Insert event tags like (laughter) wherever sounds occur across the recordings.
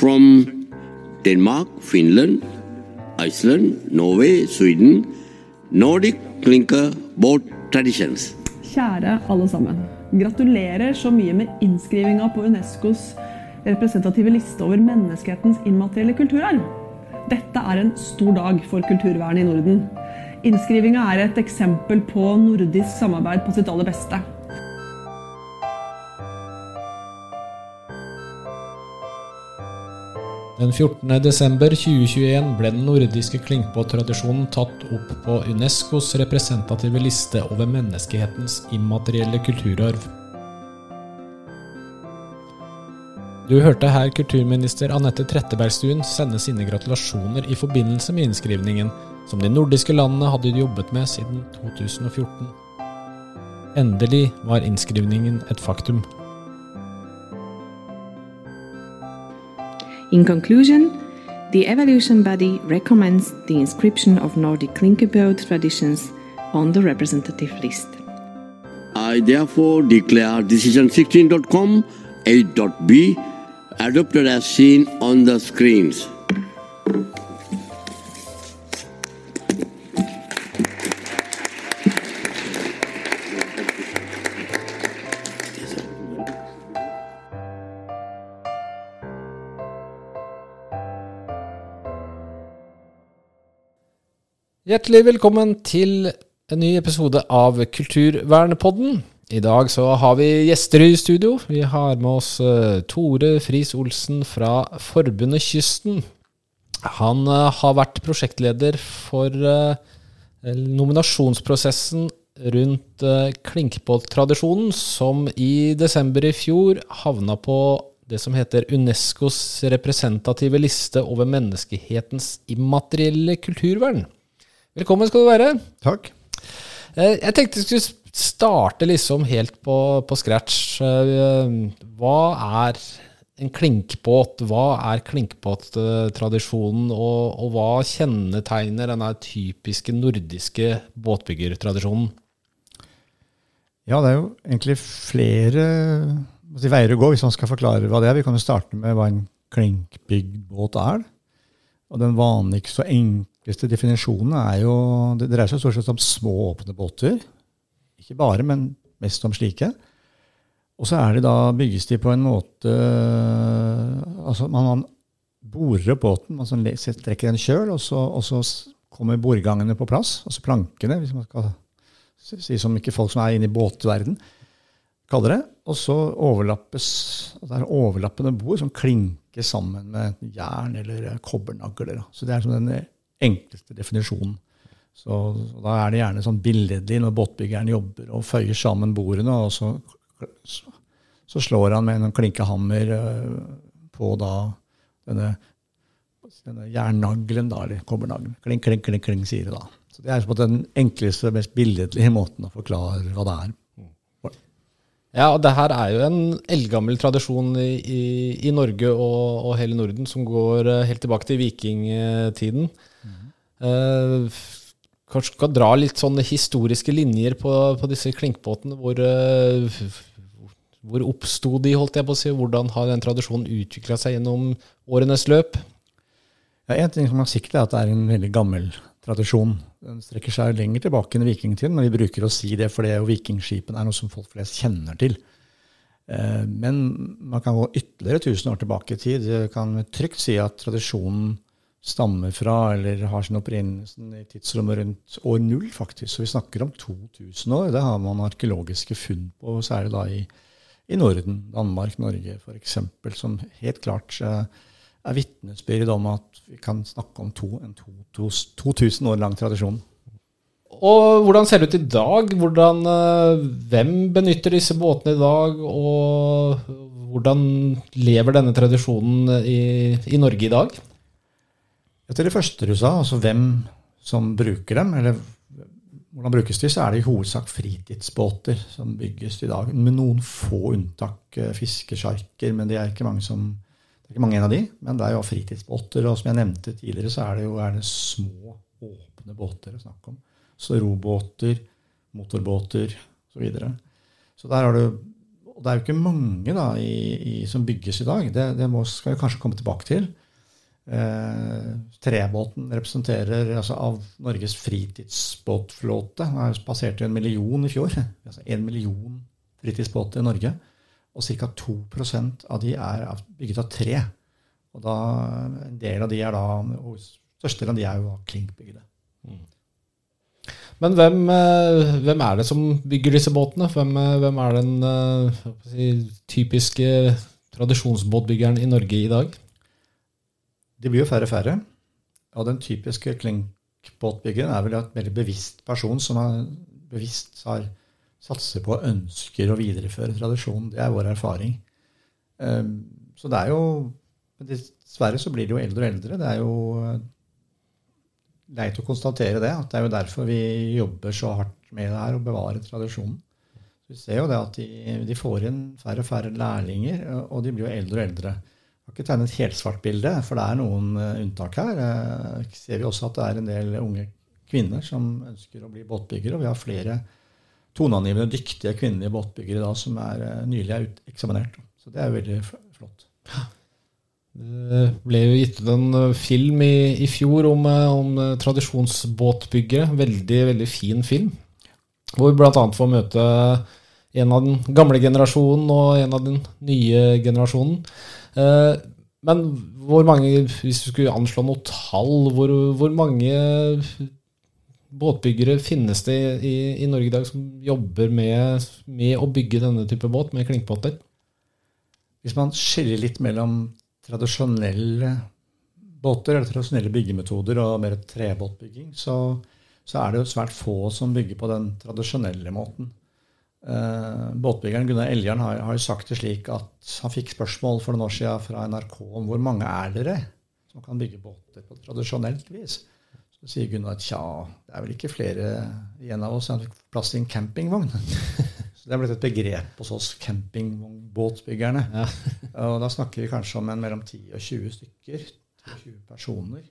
from Denmark, Finland, Iceland, Norway, Sweden, Nordic clinker boat traditions. Kjære alle sammen. Gratulerer så mye med innskrivinga på Unescos representative liste over menneskehetens immaterielle kulturarv. Dette er en stor dag for kulturvernet i Norden. Innskrivinga er et eksempel på nordisk samarbeid på sitt aller beste. Den 14. desember 2021 ble den nordiske klinkbåttradisjonen tatt opp på Unescos representative liste over menneskehetens immaterielle kulturarv. Du hørte her kulturminister Anette Trettebergstuen sende sine gratulasjoner i forbindelse med innskrivningen, som de nordiske landene hadde jobbet med siden 2014. Endelig var innskrivningen et faktum. In conclusion, the Evolution body recommends the inscription of Nordic Klinkerboat traditions on the representative list. I therefore declare decision16.com 8.b adopted as seen on the screens. Hjertelig velkommen til en ny episode av Kulturvernepodden. I dag så har vi gjester i studio. Vi har med oss eh, Tore Friis Olsen fra Forbundet Kysten. Han eh, har vært prosjektleder for eh, nominasjonsprosessen rundt klinkbåttradisjonen, som i desember i fjor havna på det som heter Unescos representative liste over menneskehetens immaterielle kulturvern. Velkommen skal du være. Takk. Jeg tenkte vi skulle starte liksom helt på, på scratch. Hva er en klinkbåt? Hva er klinkbåttradisjonen, og, og hva kjennetegner denne typiske nordiske båtbyggertradisjonen? Ja, det er jo egentlig flere si, veier å gå hvis man skal forklare hva det er. Vi kan jo starte med hva en klinkbygd båt er. Og den vanligste og enkleste definisjonene er jo Det dreier seg stort sett om små, åpne båter. Ikke bare, men mest om slike. Og så er det da, bygges de på en måte altså Man borer opp båten, man sånn trekker en kjøl, og så, og så kommer bordgangene på plass. Altså plankene, hvis man skal si som ikke folk som er inne i båtverden kaller det. Og så overlappes det er overlappende bord som klinker sammen med jern eller kobbernagler. Så det er som den enkleste definisjonen. Så, så Da er det gjerne sånn billedlig når båtbyggeren jobber og føyer sammen bordene, og så, så, slår han med en klinkehammer på da denne, denne jernnaglen, da, eller kobbernaglen. Kling, kling, kling, kling, sier det da. Så Det er på den enkleste, mest billedlige måten å forklare hva det er. Ja, og det her er jo en eldgammel tradisjon i, i, i Norge og, og, hele Norden som går helt tilbake til vikingtiden. Eh, kanskje skal dra litt sånne historiske linjer på, på disse klinkbåtene. Hvor, uh, hvor oppsto de, holdt jeg på å si? Hvordan har den tradisjonen utvikla seg gjennom årenes løp? Ja, en ting som er sikkert, er at det er en veldig gammel tradisjon. Den strekker seg lenger tilbake enn vikingtiden, men vi bruker å si det fordi vikingskipene er noe som folk flest kjenner til. Men man kan gå ytterligere 1000 år tilbake i tid. Det kan trygt si at tradisjonen stammer fra, eller har sin opprinnelse i tidsrommet rundt år null, faktisk. Så vi snakker om 2000 år. Det har man arkeologiske funn på, særlig da i, i Norden. Danmark, Norge f.eks., som helt klart er vitnesbyrd om at vi kan snakke om to, en to, to, 2000 år lang tradisjon. Og hvordan ser det ut i dag? Hvordan, hvem benytter disse båtene i dag? Og hvordan lever denne tradisjonen i, i Norge i dag? Til det første du sa, altså hvem som bruker dem, eller hvordan brukes de, så er det i hovedsak fritidsbåter som bygges i dag. Med noen få unntak. Fiskesjarker, men det er ikke mange som det er ikke mange en av de, men det er jo fritidsbåter. Og som jeg nevnte tidligere, så er det jo er det små, åpne båter å snakke om. Så robåter, motorbåter osv. Så, videre. så der har du og det er jo ikke mange da, i, i, som bygges i dag. Det, det må, skal vi kanskje komme tilbake til. Eh, trebåten representerer altså av Norges fritidsbåtflåte. Den passerte passert en million i fjor. (laughs) Altså en million fritidsbåter i Norge. Og ca. 2% av de er bygget av tre. Og da, en del av de er da, og størstedelen av de er jo klinkbygde. Mm. Men hvem, eh, hvem, er det som bygger disse båtene? Hvem, eh, hvem er den uh, si, typiske tradisjonsbåtbyggeren i Norge i dag? De blir jo færre og færre. Og den typiske klinkbåtbyggeren er vel en veldig bevisst person som er bevisst har satser på og ønsker å videreføre tradisjonen. Det er vår erfaring. Um, så det er jo Dessverre så blir det jo eldre og eldre. Det er jo leit å konstatere det. at Det er jo derfor vi jobber så hardt med det her, å bevare tradisjonen. vi ser jo det at de, de, får inn færre og færre lærlinger, og de blir jo eldre og eldre. Har ikke tegnet et helsvart bilde, for det er noen uh, unntak her. Uh, ser vi også at det er en del unge kvinner som ønsker å bli båtbyggere, og vi har flere toneangivende, dyktige kvinnelige båtbyggere da, som er uh, nylig er eksaminert. Så det er veldig flott. Det ble jo gitt ut en eh, film i, i fjor om, eh, om, eh, tradisjonsbåtbyggere. Veldig, veldig fin film. Hvor vi bl.a. får møte en av den gamle generasjonen og en av den nye generasjonen. Men hvor mange, hvis du skulle anslå noe tall, hvor, hvor mange båtbyggere finnes det i, i, Norge i dag som jobber med, med å bygge denne type båt, med klinkbåter? Hvis man skiller litt mellom tradisjonelle båter, eller tradisjonelle byggemetoder og mer trebåtbygging, så, så, er det jo svært få som bygger på den tradisjonelle måten. Uh, båtbyggeren Gunnar Eljarn har, har sagt det slik at han fikk spørsmål for noen år siden fra NRK om hvor mange er dere som kan bygge båter på tradisjonelt vis. Så sier Gunnar at tja, det er vel ikke flere igjen av oss som fikk plass i en campingvogn. (laughs) Så det er blitt et begrep hos oss campingvognbåtbyggerne. Ja. og da snakker vi kanskje om en mellom 10 og 20 stykker. 20 personer.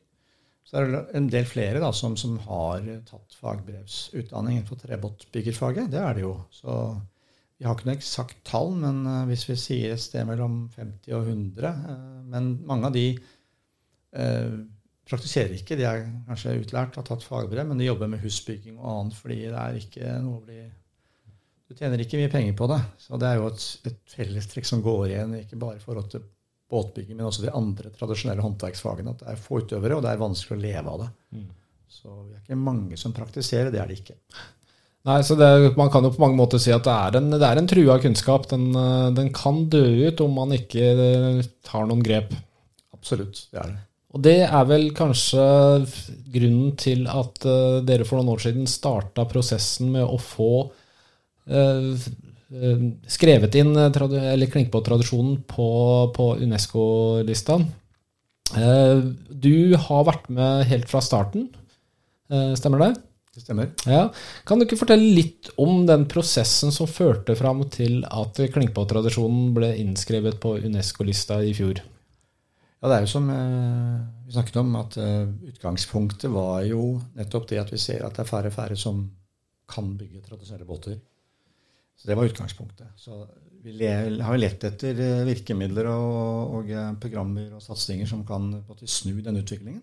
Så er det en del flere da, som, som har tatt fagbrevsutdanning innenfor trebåtbyggerfaget. Det er det jo. Så vi har ikke noe eksakt tall, men uh, hvis vi sier et sted mellom 50 og 100 uh, eh, Men mange av de uh, praktiserer ikke. De er kanskje utlært, har tatt fagbrev, men de jobber med husbygging og annet fordi det er ikke noe å bli du tjener ikke mye penger på det. Så det er jo et, et fellestrekk som går igjen, ikke bare i forhold til båtbygging, men også de andre tradisjonelle håndverksfagene. At det er få utøvere, og det er vanskelig å leve av det. Mm. Så vi er ikke mange som praktiserer. Det er det ikke. Nei, så det, Man kan jo på mange måter si at det er en, det er en trua kunnskap. Den, den, kan dø ut om man ikke tar noen grep. Absolutt, det er det. Og det er vel kanskje grunnen til at uh, dere for noen år siden starta prosessen med å få Eh, eh, skrevet inn eh, eller klinkbåttradisjonen på, på Unesco-lista. Du har vært med helt fra starten, stemmer det? Det stemmer. Ja. Kan du ikke fortelle litt om den prosessen som førte fram til at klinkbåttradisjonen ble innskrevet på Unesco-lista i fjor? Ja, Det er jo som vi snakket om, at utgangspunktet var jo nettopp det at vi ser at det er færre og færre som kan bygge tradisjonelle båter. Så Det var utgangspunktet. Så vi har lett etter eh, virkemidler og, og, eh, programmer og satsinger som kan snu den utviklingen.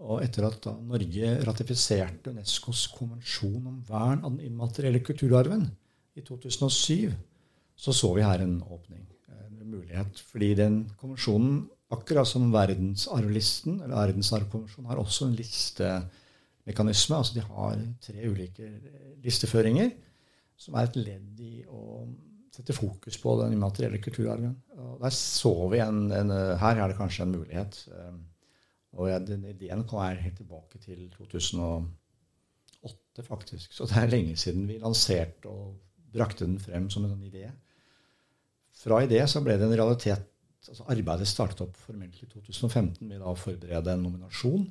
Og etter at Norge ratifiserte Unescos konvensjon om vern av den immaterielle kulturarven i 2007, så så vi her en åpning, en mulighet. Fordi den konvensjonen, akkurat som verdensarvlisten, eller verdensarvkonvensjonen, har også en listemekanisme. Altså de har tre ulike listeføringer som er et ledd i å sette fokus på den immaterielle kulturarven. Og der så vi en, en, Her er det kanskje en mulighet. Eh, og jeg, den ideen kom her helt tilbake til 2008, faktisk. Så det er lenge siden vi lanserte og brakte den frem som en idé. Fra idé så ble det en realitet. altså Arbeidet startet opp formelt i 2015 med å forberede en nominasjon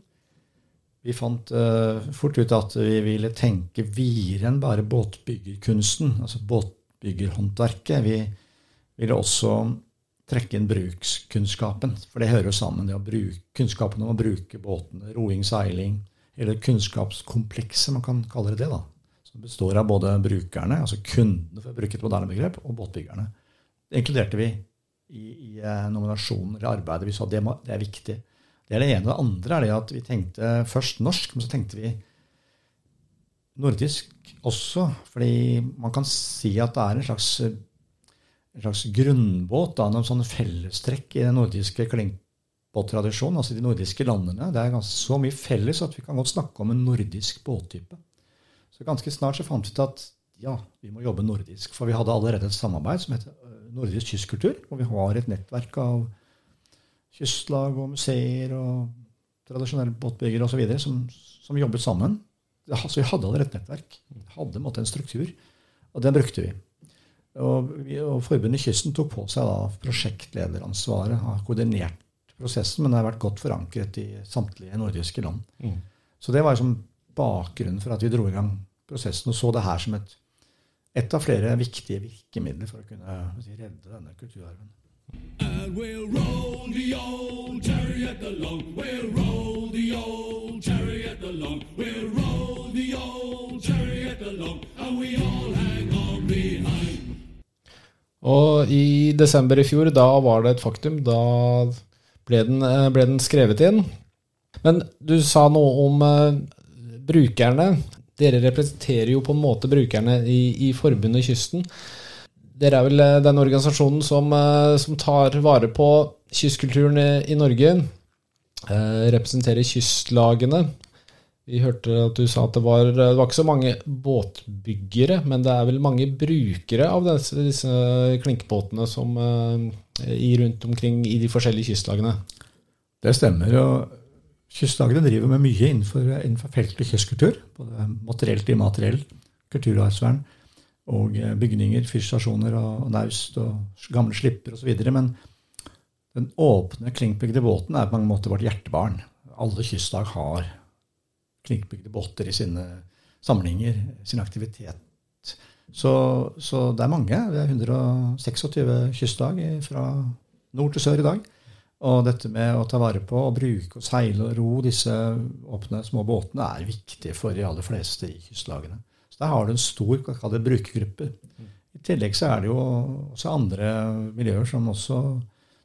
vi fant uh, fort ut at vi ville tenke videre enn bare båtbyggerkunsten, altså båtbyggerhåndverket. Vi ville også trekke inn brukskunnskapen, for det hører jo sammen. bruke, Kunnskapen om å bruke båtene, roing, seiling, eller kunnskapskomplekset, man kan kalle det det. da, Som består av både brukerne, altså kundene, for å bruke et moderne begrep, og båtbyggerne. Det inkluderte vi i, i eh, nominasjonen eller arbeidet. Vi sa det, må, det er viktig. Det er det ene. Det andre er det at vi tenkte først norsk, men så tenkte vi nordisk også. Fordi man kan si at det er en slags, en slags grunnbåt, da, noen sånne fellestrekk i den nordiske klinkbåttradisjonen, altså de nordiske landene. Det er ganske så mye felles at vi kan godt snakke om en nordisk båttype. Så ganske snart så fant vi ut at ja, vi må jobbe nordisk. For vi hadde allerede et samarbeid som heter Nordisk kystkultur, hvor vi har et nettverk av kystlag og museer og tradisjonelle båtbyggere osv. Som, som jobbet sammen. Så vi hadde allerede et nettverk. Vi hadde måtte, en struktur, og den brukte vi. Og, vi, og Forbundet Kysten tok på seg da prosjektlederansvaret. Har koordinert prosessen, men det har vært godt forankret i samtlige nordiske land. Mm. Så det var liksom bakgrunnen for at vi dro i gang prosessen og så det her som et, et av flere viktige virkemidler for å kunne si, redde denne kulturarven. And we'll roll the old chariot along. We'll roll the old chariot along. We'll roll the old chariot along. And we all hang on behind. Og i desember i fjor, da var det et faktum. Da ble den, eh, ble den skrevet inn. Men du sa noe om uh, brukerne. Dere representerer jo på en måte brukerne i, i Forbundet Kysten. Dere er vel eh, den organisasjonen som, eh, som tar vare på kystkulturen i, Norge. Eh, representerer kystlagene. Vi hørte at du sa at det var, det var, ikke så mange båtbyggere, men det er vel mange brukere av disse, disse klinkbåtene som eh, rundt omkring i de forskjellige kystlagene? Det stemmer. og Kystlagene driver med mye innenfor, innenfor feltet kystkultur. Både materielt og immateriell kulturarvsvern og eh, bygninger, fyrstasjoner og, naust og gamle slipper osv. Men den åpne, klinkbygde båten er på mange måter vårt hjertebarn. Alle kystlag har klinkbygde båter i sine samlinger, sin aktivitet. Så, så, det er mange. Det er 126 kystlag fra nord til sør i dag. Og dette med å ta vare på og bruke og seile og ro disse åpne, små båtene er viktig for de aller fleste i kystlagene. Der har du en stor brukergruppe. I tillegg så er det jo også andre miljøer som også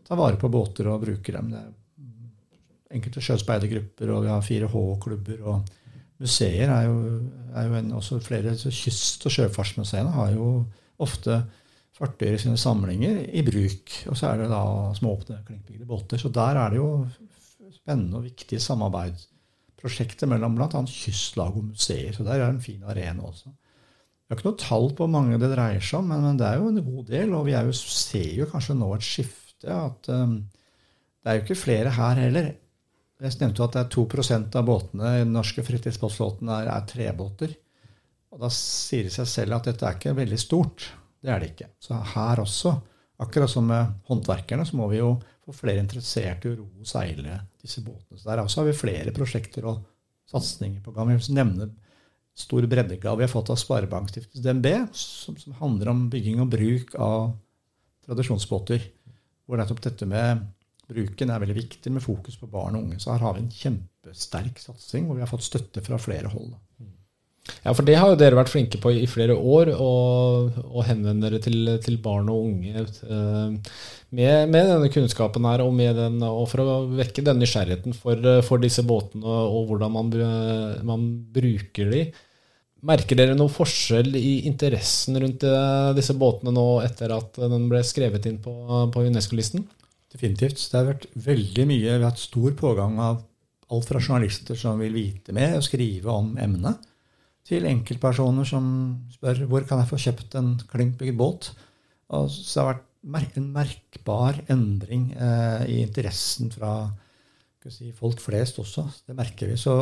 tar vare på båter og bruker dem. Det er enkelte sjøspeidergrupper, og vi har 4H-klubber. og Museer er jo, er jo en, også flere Kyst- og sjøfartsmuseene har jo ofte fartøyer i sine samlinger i bruk. Og så er det da smååpne, klinkbygde båter. Så der er det jo spennende og viktige samarbeid prosjekter mellom bl.a. kystlag og museer. Så der er det en fin arena også. Vi har ikke noe tall på hvor mange det dreier seg om, men, men, det er jo en god del. Og vi jo, ser jo kanskje nå et skifte. at um, Det er jo ikke flere her heller. Jeg nevnte jo at det er 2% av båtene i den norske fritidsbåtflåten er, er trebåter. Og da sier det seg selv at dette er ikke veldig stort. Det er det ikke. Så her også, akkurat som med håndverkerne, så må vi jo få flere interesserte i å ro og seile disse båtene. Så Der også har vi flere prosjekter og satsinger på gang. Jeg vil nevne stor breddegave vi har fått av Sparebankstiftelsen DNB, som, som, handler om bygging og bruk av tradisjonsbåter. Hvor nettopp dette med bruken er veldig viktig, med fokus på barn og unge. Så her har vi en kjempesterk satsing, hvor vi har fått støtte fra flere hold. Ja, for det har jo dere vært flinke på i flere år, å henvende dere til, til, barn og unge uh, med, med, denne kunnskapen her, og, den, og, for å vekke den nysgjerrigheten for, for disse båtene og hvordan man, man, bruker de. Merker dere noe forskjell i interessen rundt uh, disse båtene nå etter at den ble skrevet inn på, på Unesco-listen? Definitivt. Det har vært veldig mye. Vi har hatt stor pågang av alt fra journalister som vil vite mer og skrive om emnet til enkeltpersoner som spør hvor kan jeg få kjøpt en klinkbygd båt. Og så har det vært en merkbar endring eh, i interessen fra si, folk flest også. Det merker vi. Så,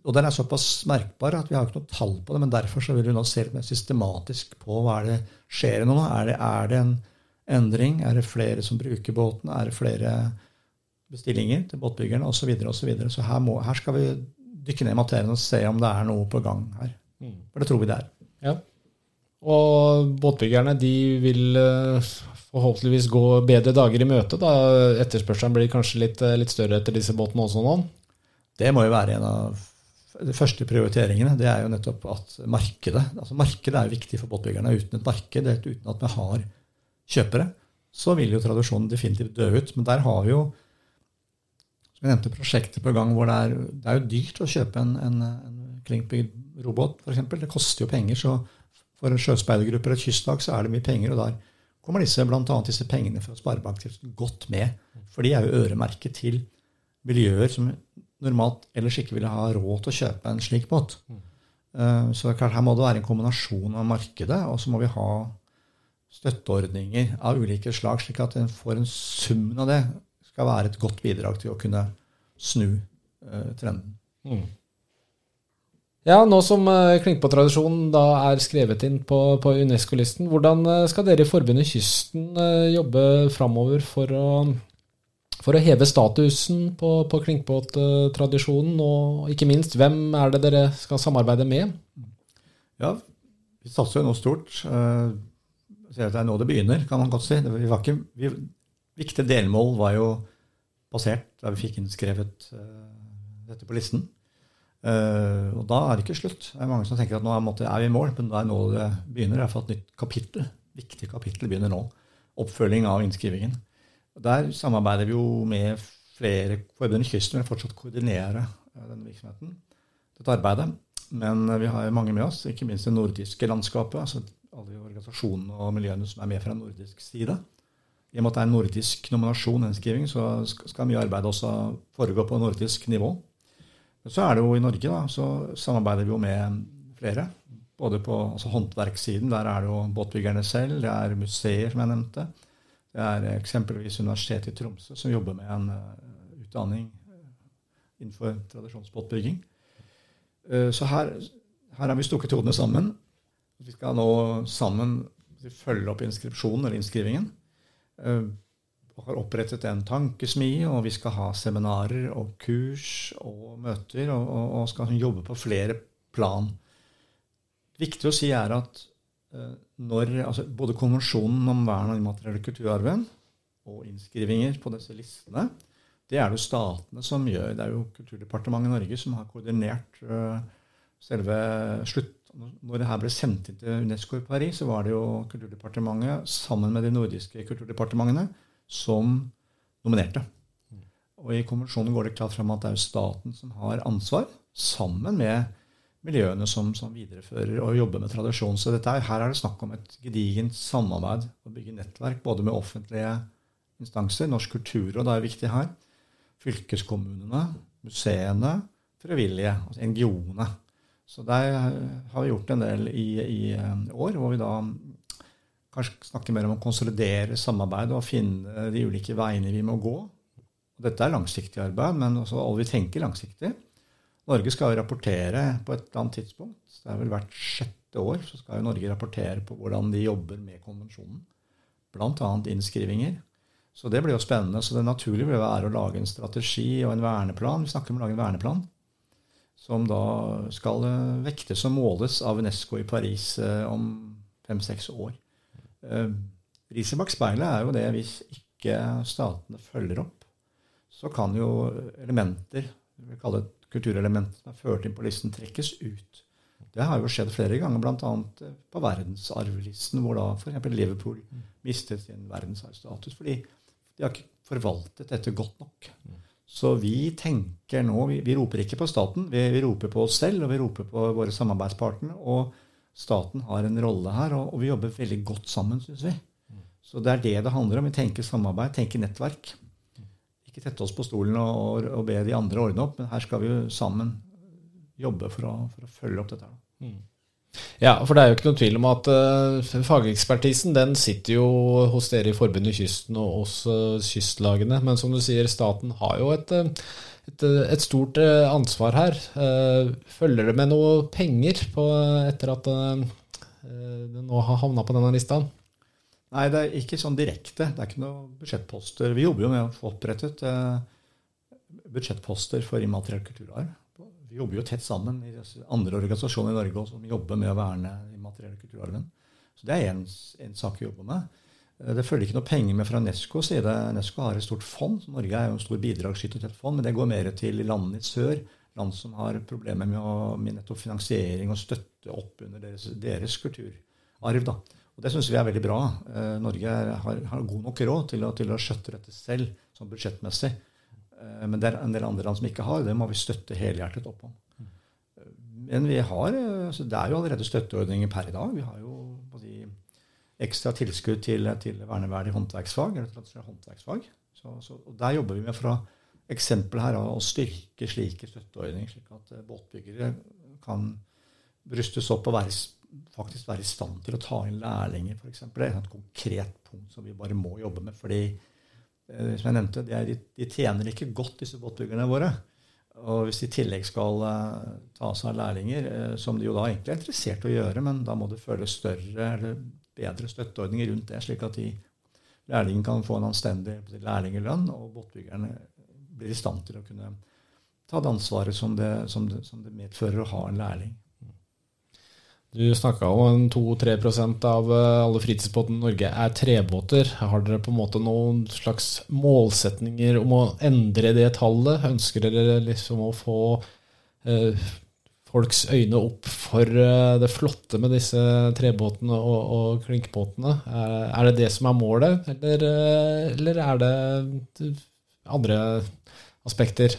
og den er såpass merkbar at vi har ikke noe tall på det. Men derfor så vil vi nå se litt mer systematisk på hva er det skjer nå. Er det, er det en endring? Er det flere som bruker båten? Er det flere bestillinger til båtbyggerne osv.? Så, videre, og så, videre. så her, må, her skal vi dykke ned i materien og se om det er noe på gang her. Mm. For det tror vi det er. Ja. Og båtbyggerne de vil eh, forhåpentligvis gå bedre dager i møte. da Etterspørselen blir kanskje litt, eh, litt større etter disse båtene også nå? Det må jo være en av de første prioriteringene. Det er jo nettopp at markedet altså Markedet er viktig for båtbyggerne. Uten et marked, uten at vi har kjøpere, så vil jo tradisjonen definitivt dø ut. Men der har vi jo jeg nevnte, prosjekter på gang hvor det er, det er jo dyrt å kjøpe en, en, en klinkbygd robot, f.eks. Det koster jo penger. Så for sjøspeidergrupper og kystlag så er det mye penger. Og der kommer disse, annet disse pengene fra Sparebankstiftelsen godt med. For de er jo øremerket til miljøer som normalt ellers ikke ville ha råd til å kjøpe en slik båt. Eh, så klart, her må det være en kombinasjon av markedet, og så må vi ha støtteordninger av ulike slag, slik at en får en sum av det skal være et godt bidrag til å kunne snu uh, trenden. Mm. Ja, nå som uh, Klinkpå-tradisjonen da er skrevet inn på, på Unesco-listen, hvordan uh, skal dere i Forbundet Kysten uh, jobbe framover for å, for å heve statusen på, på Klinkbåt-tradisjonen, og ikke minst, hvem er det dere skal samarbeide med? Ja, vi satser jo nå stort. Uh, det er nå det begynner, kan man godt si. Ikke, vi, viktige delmål var jo basert da vi fikk innskrevet uh, dette på listen. Uh, og da er det ikke slutt. Det er mange som tenker at nå er, er vi i mål, men det er nå det begynner. Iallfall et nytt kapittel. Viktig kapittel begynner nå. Oppfølging av innskrivingen. Der samarbeider vi jo med flere forbund. Kysten vil fortsatt koordinere uh, denne virksomheten, dette arbeidet. Men vi har mange med oss, ikke minst det nordiske landskapet. altså Alle organisasjonene og miljøene som er med fra nordisk side. I og med at det er en nordisk nominasjon, innskriving, så skal mye arbeid også foregå på nordisk nivå. Så er det jo i Norge, da, så samarbeider vi jo med flere. Både på altså håndverkssiden, der er det jo båtbyggerne selv, det er museer, som jeg nevnte. Det er eksempelvis Universitetet i Tromsø, som jobber med en uh, utdanning uh, innenfor tradisjonsbåtbygging. Uh, så her, har vi stukket hodene sammen. Vi skal nå sammen følge opp inskripsjonen eller innskrivingen. Eh, har opprettet en tankesmi, og vi skal ha seminarer og kurs og møter og, og, skal jobbe på flere plan. Viktig å si er at eh, når altså både konvensjonen om vern av immateriell kulturarven og innskrivinger på disse listene, det er det jo statene som gjør. Det er jo Kulturdepartementet i Norge som har koordinert uh, selve slutt... Når det her ble sendt inn til Unesco i Paris, så var det jo Kulturdepartementet sammen med de nordiske kulturdepartementene som nominerte. Og I konvensjonen går det klart frem at det er staten som har ansvar, sammen med miljøene som, som viderefører og jobber med tradisjon. Så dette, her er det snakk om et gedigent samarbeid å bygge nettverk både med offentlige instanser, Norsk kulturråd er viktig her, fylkeskommunene, museene, frivillige, altså NGO-ene. Så der har vi gjort en del i, i eh, år, hvor vi da kanskje snakker mer om å konsolidere samarbeidet og finne de ulike veiene vi må gå. Og dette er langsiktig arbeid, men også alle vi tenker langsiktig. Norge skal jo rapportere på et eller annet tidspunkt. Det er vel hvert sjette år så skal jo Norge rapportere på hvordan de jobber med konvensjonen. Bl.a. innskrivinger. Så det blir jo spennende. Så det naturlige vil være å lage en strategi og en verneplan. Vi snakker om å lage en verneplan som da skal eh, vektes og måles av Unesco i Paris eh, om fem-seks år. Eh, riset bak speilet er jo det hvis ikke statene følger opp, så kan jo elementer, vi vil kalle det kulturelementer som er ført inn på listen, trekkes ut. Det har jo skjedd flere ganger, bl.a. på verdensarvlisten, hvor da f.eks. Liverpool mistet sin verdensarvstatus fordi de har ikke forvaltet dette godt nok. Så vi tenker nå Vi, vi roper ikke på staten, vi, vi, roper på oss selv, og vi roper på våre samarbeidspartnere. Og staten har en rolle her, og, og vi jobber veldig godt sammen, syns vi. Så det er det det handler om. Vi tenker samarbeid, tenker nettverk. Ikke tette oss på stolen og, og, be de andre ordne opp, men her skal vi jo sammen jobbe for å, for å følge opp dette. Mm. Ja, for det er jo ikke noen tvil om at uh, fagekspertisen den sitter jo hos dere i Forbundet Kysten og hos uh, kystlagene. Men som du sier, staten har jo et, eh, et, et stort uh, ansvar her. følger det med noe penger på, etter at det nå har havna på denne lista? Nei, det er ikke sånn direkte. Det er ikke noen budsjettposter. Vi jobber jo med å få opprettet budsjettposter for immateriell kulturarv vi jobber jo tett sammen i andre organisasjoner i Norge som jobber med å verne immaterielle kulturarven. Så det er en, en sak vi jobber med. Eh, det følger ikke noe penger med fra Nesco, side. Nesco har et stort fond. Norge er jo en stor bidragsskytter til et fond, men det går mer til landene i sør. Land som har problemer med, å, med nettopp finansiering og støtte opp under deres, deres kulturarv. Da. Og det syns vi er veldig bra. Eh, Norge har, har, god nok råd til å, til å skjøtte dette selv, sånn budsjettmessig. Eh, men det er en del andre land som ikke har. Det må vi støtte helhjertet opp om. Men vi har, altså det er jo allerede støtteordninger per i dag. Vi har jo både ekstra tilskudd til, til verneverdig håndverksfag. eller håndverksfag. Så, så, og Der jobber vi med fra eksempel her å styrke slike støtteordninger, slik at båtbyggere kan brystes opp og være, faktisk være i stand til å ta inn lærlinger, f.eks. Det er et konkret punkt som vi bare må jobbe med. fordi eh, som jeg nevnte, er, de, tjener ikke godt, disse båtbyggerne våre. Og hvis de i tillegg skal uh, ta seg av lærlinger, uh, som de jo da egentlig er interessert i å gjøre, men da må det føles større eller bedre støtteordninger rundt det, slik at de lærlingen kan få en anstendig lærlingelønn, og båtbyggerne blir i stand til å kunne ta det ansvaret som det, som det, som det medfører å ha en lærling. Du snakka om 2-3 av eh, alle fritidsbåtene i Norge er trebåter. Har dere på en måte noen slags målsetninger om å endre det tallet? Ønsker dere liksom å få eh, folks øyne opp for eh, det flotte med disse trebåtene og, og klinkbåtene? Er, er, det det som er målet, eller, eh, eller er det andre aspekter?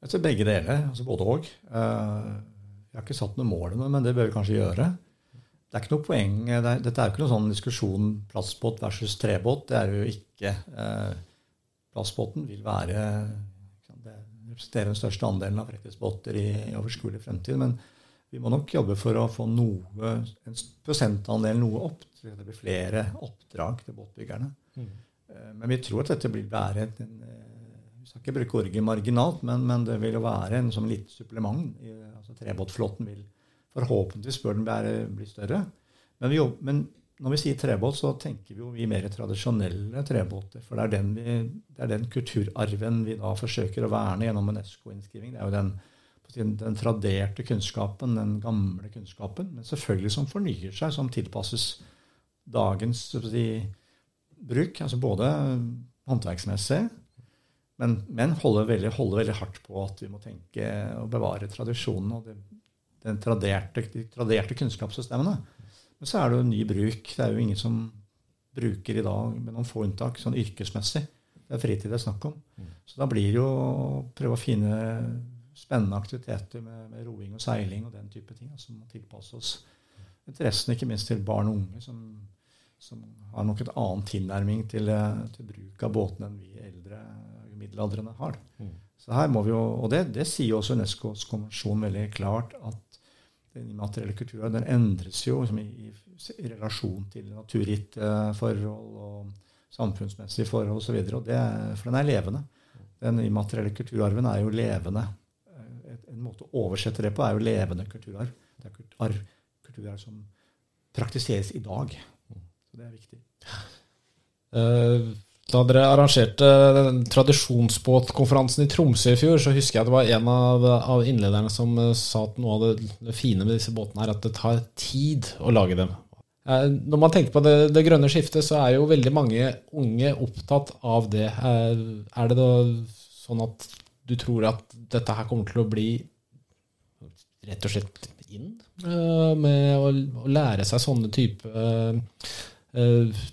Jeg tror begge deler. altså Både òg. Uh, vi har ikke satt noe mål ennå, men det bør vi kanskje gjøre. Det er ikke noe poeng, det er, Dette er jo ikke noen sånn diskusjon plastbåt versus trebåt. Det er jo ikke. Eh, plastbåten vil være det representerer den største andelen av fritidsbåter i, i overskuelig fremtid. Men vi må nok jobbe for å få noe, en prosentandel noe opp. Så det blir flere oppdrag til båtbyggerne. Mm. Eh, men vi tror at dette blir være en, en vi skal ikke bruke orget marginalt, men, men, det vil jo være en sånn lite supplement. altså Trebåtflåten vil forhåpentligvis bør den være, bli større. Men, vi, men, når vi sier trebåt, så tenker vi jo vi mer tradisjonelle trebåter. For det er, den vi, det er den kulturarven vi da forsøker å verne gjennom UNESCO-innskriving. Det er jo den, den traderte kunnskapen, den gamle kunnskapen, men selvfølgelig som fornyer seg, som tilpasses dagens si, bruk. altså Både håndverksmessig men, men holder, veldig, holder, veldig, hardt på at vi må tenke og bevare tradisjonen og det, den traderte, de traderte kunnskapssystemene. Men så er det jo ny bruk. Det er jo ingen som bruker i dag, med noen få unntak, sånn yrkesmessig. Det er fritid det er snakk om. Mm. Så da blir det jo å prøve å finne spennende aktiviteter med, med roing og seiling og den type ting som må tilpasse oss interessen, ikke minst til barn og unge, som, som har nok et annet tilnærming til, til bruk av båtene enn vi eldre middelaldrende har. Mm. Så her må vi jo, Og det, det sier også Unescos konvensjon veldig klart, at den immaterielle kulturen den endres jo liksom, i, i, relasjon til naturgitte forhold og samfunnsmessige forhold osv. For den er levende. Den immaterielle kulturarven er jo levende. En måte å oversette det på er jo levende kulturarv. Det er kulturarv, kulturarv som praktiseres i dag. Så det er viktig. Uh, da dere arrangerte tradisjonsbåtkonferansen i Tromsø i fjor, så husker jeg at det var en av, innlederne som eh, sa at noe av det, fine med disse båtene er at det tar tid å lage dem. Eh, når man tenker på det, det, grønne skiftet, så er jo veldig mange unge opptatt av det. Eh, er det da sånn at du tror at dette her kommer til å bli rett og slett inn med å lære seg sånne type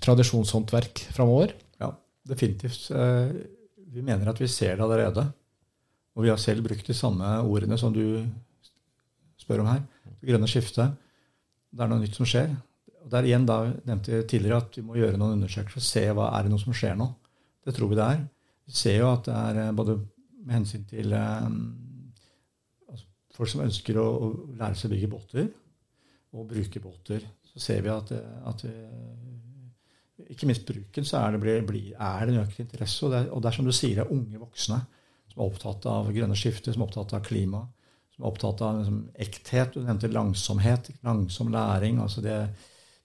tradisjonshåndverk framover? Definitivt. Eh, vi mener at vi ser det allerede. Og vi har selv brukt de samme ordene som du spør om her. Det grønne skiftet. Det er noe nytt som skjer. Og der igjen da nevnte jeg tidligere at vi må gjøre noen undersøkelser og se hva er det noe som skjer nå. Det tror vi det er. Vi ser jo at det er eh, både med hensyn til um, altså folk som ønsker å, å, lære seg å bygge båter og bruke båter, så ser vi at, at ikke minst bruken, så er det, blir, blir, er det en økt interesse. Og det, er, og det er som du sier, det er unge voksne som er opptatt av grønne skifter, som er opptatt av klima, som er opptatt av liksom, ekthet. Du nevnte langsomhet, langsom læring. altså det,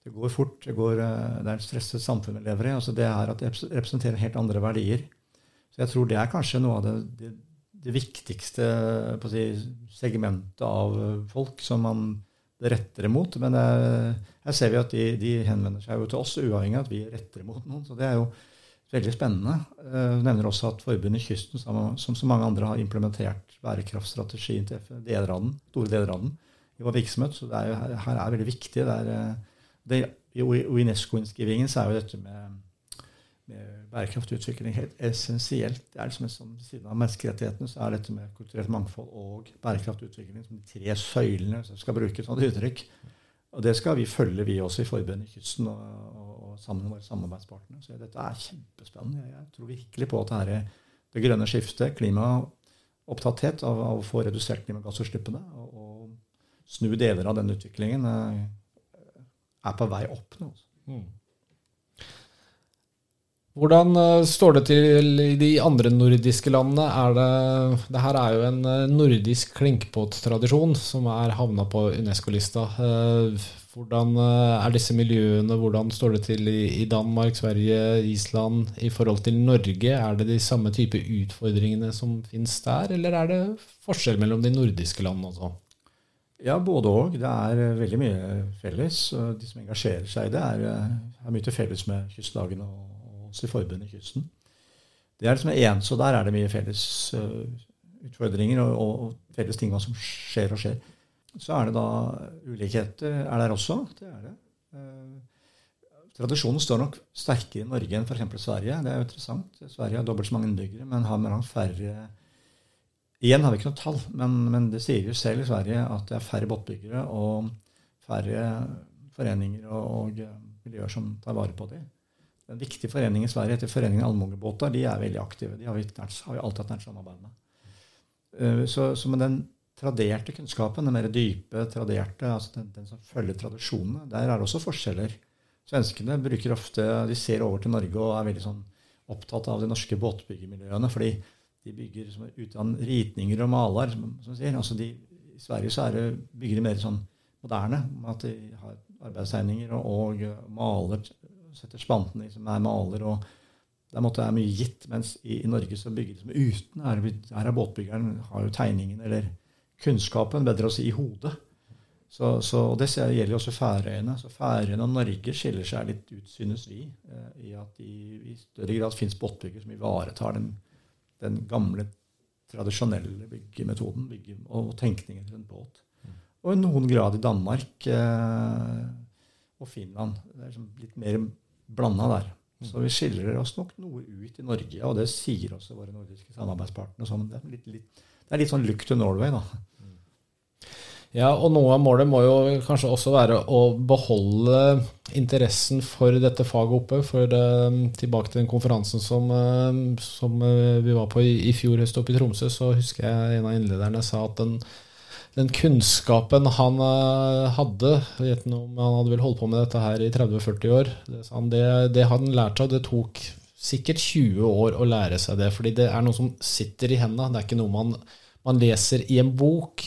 det går fort. Det, går, eh, det er et stresset samfunn vi lever i. altså Det er at det representerer helt andre verdier. Så jeg tror det er kanskje noe av det, det, viktigste si, segmentet av folk som man det retter imot. Men eh, her ser vi at de, de, henvender seg jo til oss, uavhengig av at vi retter imot noen. Så det er jo veldig spennende. Eh, du nevner også at Forbundet Kysten, som, så mange andre, har implementert bærekraftstrategien til deler av den, store deler av den i vår virksomhet. Så er, her er veldig viktig. Det er, eh, det, I UNESCO-innskrivingen så er jo dette med, med bærekraftig utvikling helt essensielt. Det er liksom som Siden av menneskerettighetene så er dette med kulturelt mangfold og bærekraftig utvikling som de tre søylene, som skal bruke et sånt uttrykk. Og det skal vi følge, vi også, i Forbundet Kysten og, og, og, sammen med våre samarbeidspartnere. Så dette er kjempespennende. Jeg, tror virkelig på at det, her, det grønne skiftet, klimaopptatthet av, av, å få redusert klimagassutslippene og, og snu deler av den utviklingen, eh, er på vei opp nå. Mm. Hvordan eh, står det til i de andre nordiske landene? Er det, det her er jo en eh, nordisk klinkbåttradisjon som er havna på Unesco-lista. Eh, hvordan er disse miljøene, hvordan står det til i Danmark, Sverige, Island i forhold til Norge? Er det de samme type utfordringene som finnes der, eller er det forskjell mellom de nordiske landene også? Ja, både òg. Det er veldig mye felles. De som engasjerer seg i det, er, er mye til felles med kystlagene og i forbundet Kysten. Det er liksom en, så der er det mye felles uh, utfordringer og, og, felles ting som skjer og skjer. Så er det da ulikheter er der også. Det er det. Uh, tradisjonen står nok sterkere i Norge enn f.eks. Sverige. Det er jo interessant. Sverige har dobbelt så mange innbyggere, men har mellom færre Igjen har vi ikke noe tall, men, men, det sier jo selv i Sverige at det er færre båtbyggere og færre foreninger og, og miljøer som tar vare på dem. En viktig forening i Sverige heter Foreningen Allmogebåter. De er veldig aktive. De har vi, nært, har vi alltid hatt nært samarbeid med. Uh, så, så, med den traderte kunnskapen, den mer dype, traderte, altså den, den, som følger tradisjonene, der er det også forskjeller. Svenskene bruker ofte, de ser over til Norge og er veldig sånn opptatt av de norske båtbyggermiljøene. fordi de bygger som uten ritninger og maler. som, som sier. Altså de, I Sverige så er det, bygger de mer sånn moderne. At de har arbeidstegninger og, og maler setter spanten i, som er maler. og der måtte det mye gitt. Mens i, i Norge så bygger de som uten. Her, her er båtbyggeren har jo tegningen eller kunnskapen, bedre å si, i hodet. Så, så, og Det gjelder jo også Færøyene. Så Færøyene og Norge skiller seg litt ut, synes vi, eh, i at de i større grad fins båtbyggere som ivaretar den, den, gamle, tradisjonelle byggemetoden bygge, og tenkningen rundt båt. Og i noen grad i Danmark eh, og Finland. Det er liksom litt mer blanda der. Så vi skiller oss nok noe ut i Norge, og det sier også våre nordiske samarbeidspartnere. Sånn. Det, er det er litt sånn look to Norway, da. Ja, og noe av målet må jo kanskje også være å beholde interessen for dette faget oppe. For uh, tilbake til den konferansen som, uh, som uh, vi var på i, i fjor høst oppe i Tromsø, så husker jeg en av innlederne sa at den den kunnskapen han uh, hadde om Han hadde vel holdt på med dette her i 30-40 år. Det, det, det han lært seg. Det tok sikkert 20 år å lære seg det. Fordi det er noe som sitter i hendene. Det er ikke noe man, man leser i en bok.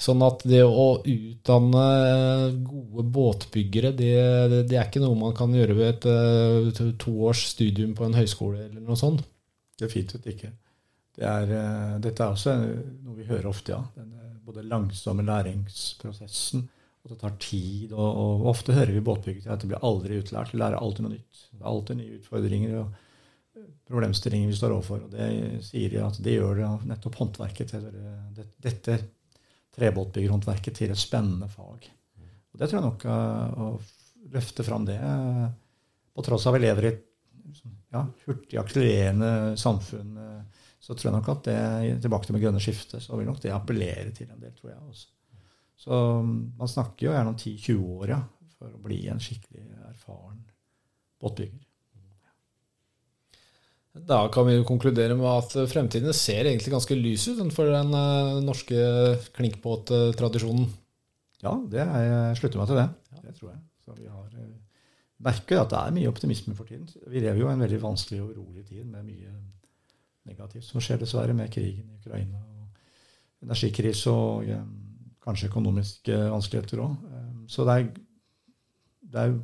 Sånn at det å utdanne gode båtbyggere, det, det, er ikke noe man kan gjøre ved et uh, to års studium på en høyskole eller noe sånt. Definitivt ikke. Det er, dette er også noe vi hører ofte, ja. Den, både langsomme læringsprosessen, og det tar tid. Og, og ofte hører vi båtbyggere at det blir aldri utlært. Vi lærer alltid noe nytt. Det er alltid nye utfordringer og eh, problemstillinger vi står overfor. Og det sier de at det gjør det nettopp håndverket til det, dette trebåtbyggerhåndverket til et spennende fag. Og det tror jeg nok å løfte fram det, uh, på tross av at vi lever i et ja, hurtig akselererende samfunn. Så tror jeg nok at det, tilbake til med grønne skiftet, så vil nok det appellere til en del, tror jeg også. Så um, man snakker jo gjerne om 10-20 år ja, for å bli en skikkelig erfaren båtbygger. Da kan vi jo konkludere med at fremtiden ser egentlig ganske lys ut for den uh, norske klinkbåttradisjonen. Ja, det er, jeg slutter meg til det. Det tror jeg. Så vi har uh, merker at det er mye optimisme for tiden. Vi lever jo i en veldig vanskelig og urolig tid med mye negativt som skjer, dessverre, med krigen i Ukraina og energikrise og ja, kanskje økonomiske vanskeligheter òg. Um, så det er, det er,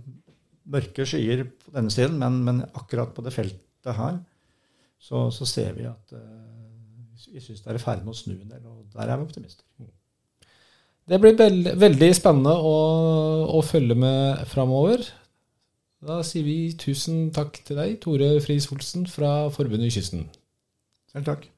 mørke skyer på denne siden, men, men, akkurat på det feltet her så, så ser vi at uh, vi syns det er i ferd med å snu en del, og der er vi optimister. Det blir veld, veldig spennende å, å følge med framover. Da sier vi tusen takk til deg, Tore Friis Olsen fra Forbundet i Kysten. Selv takk.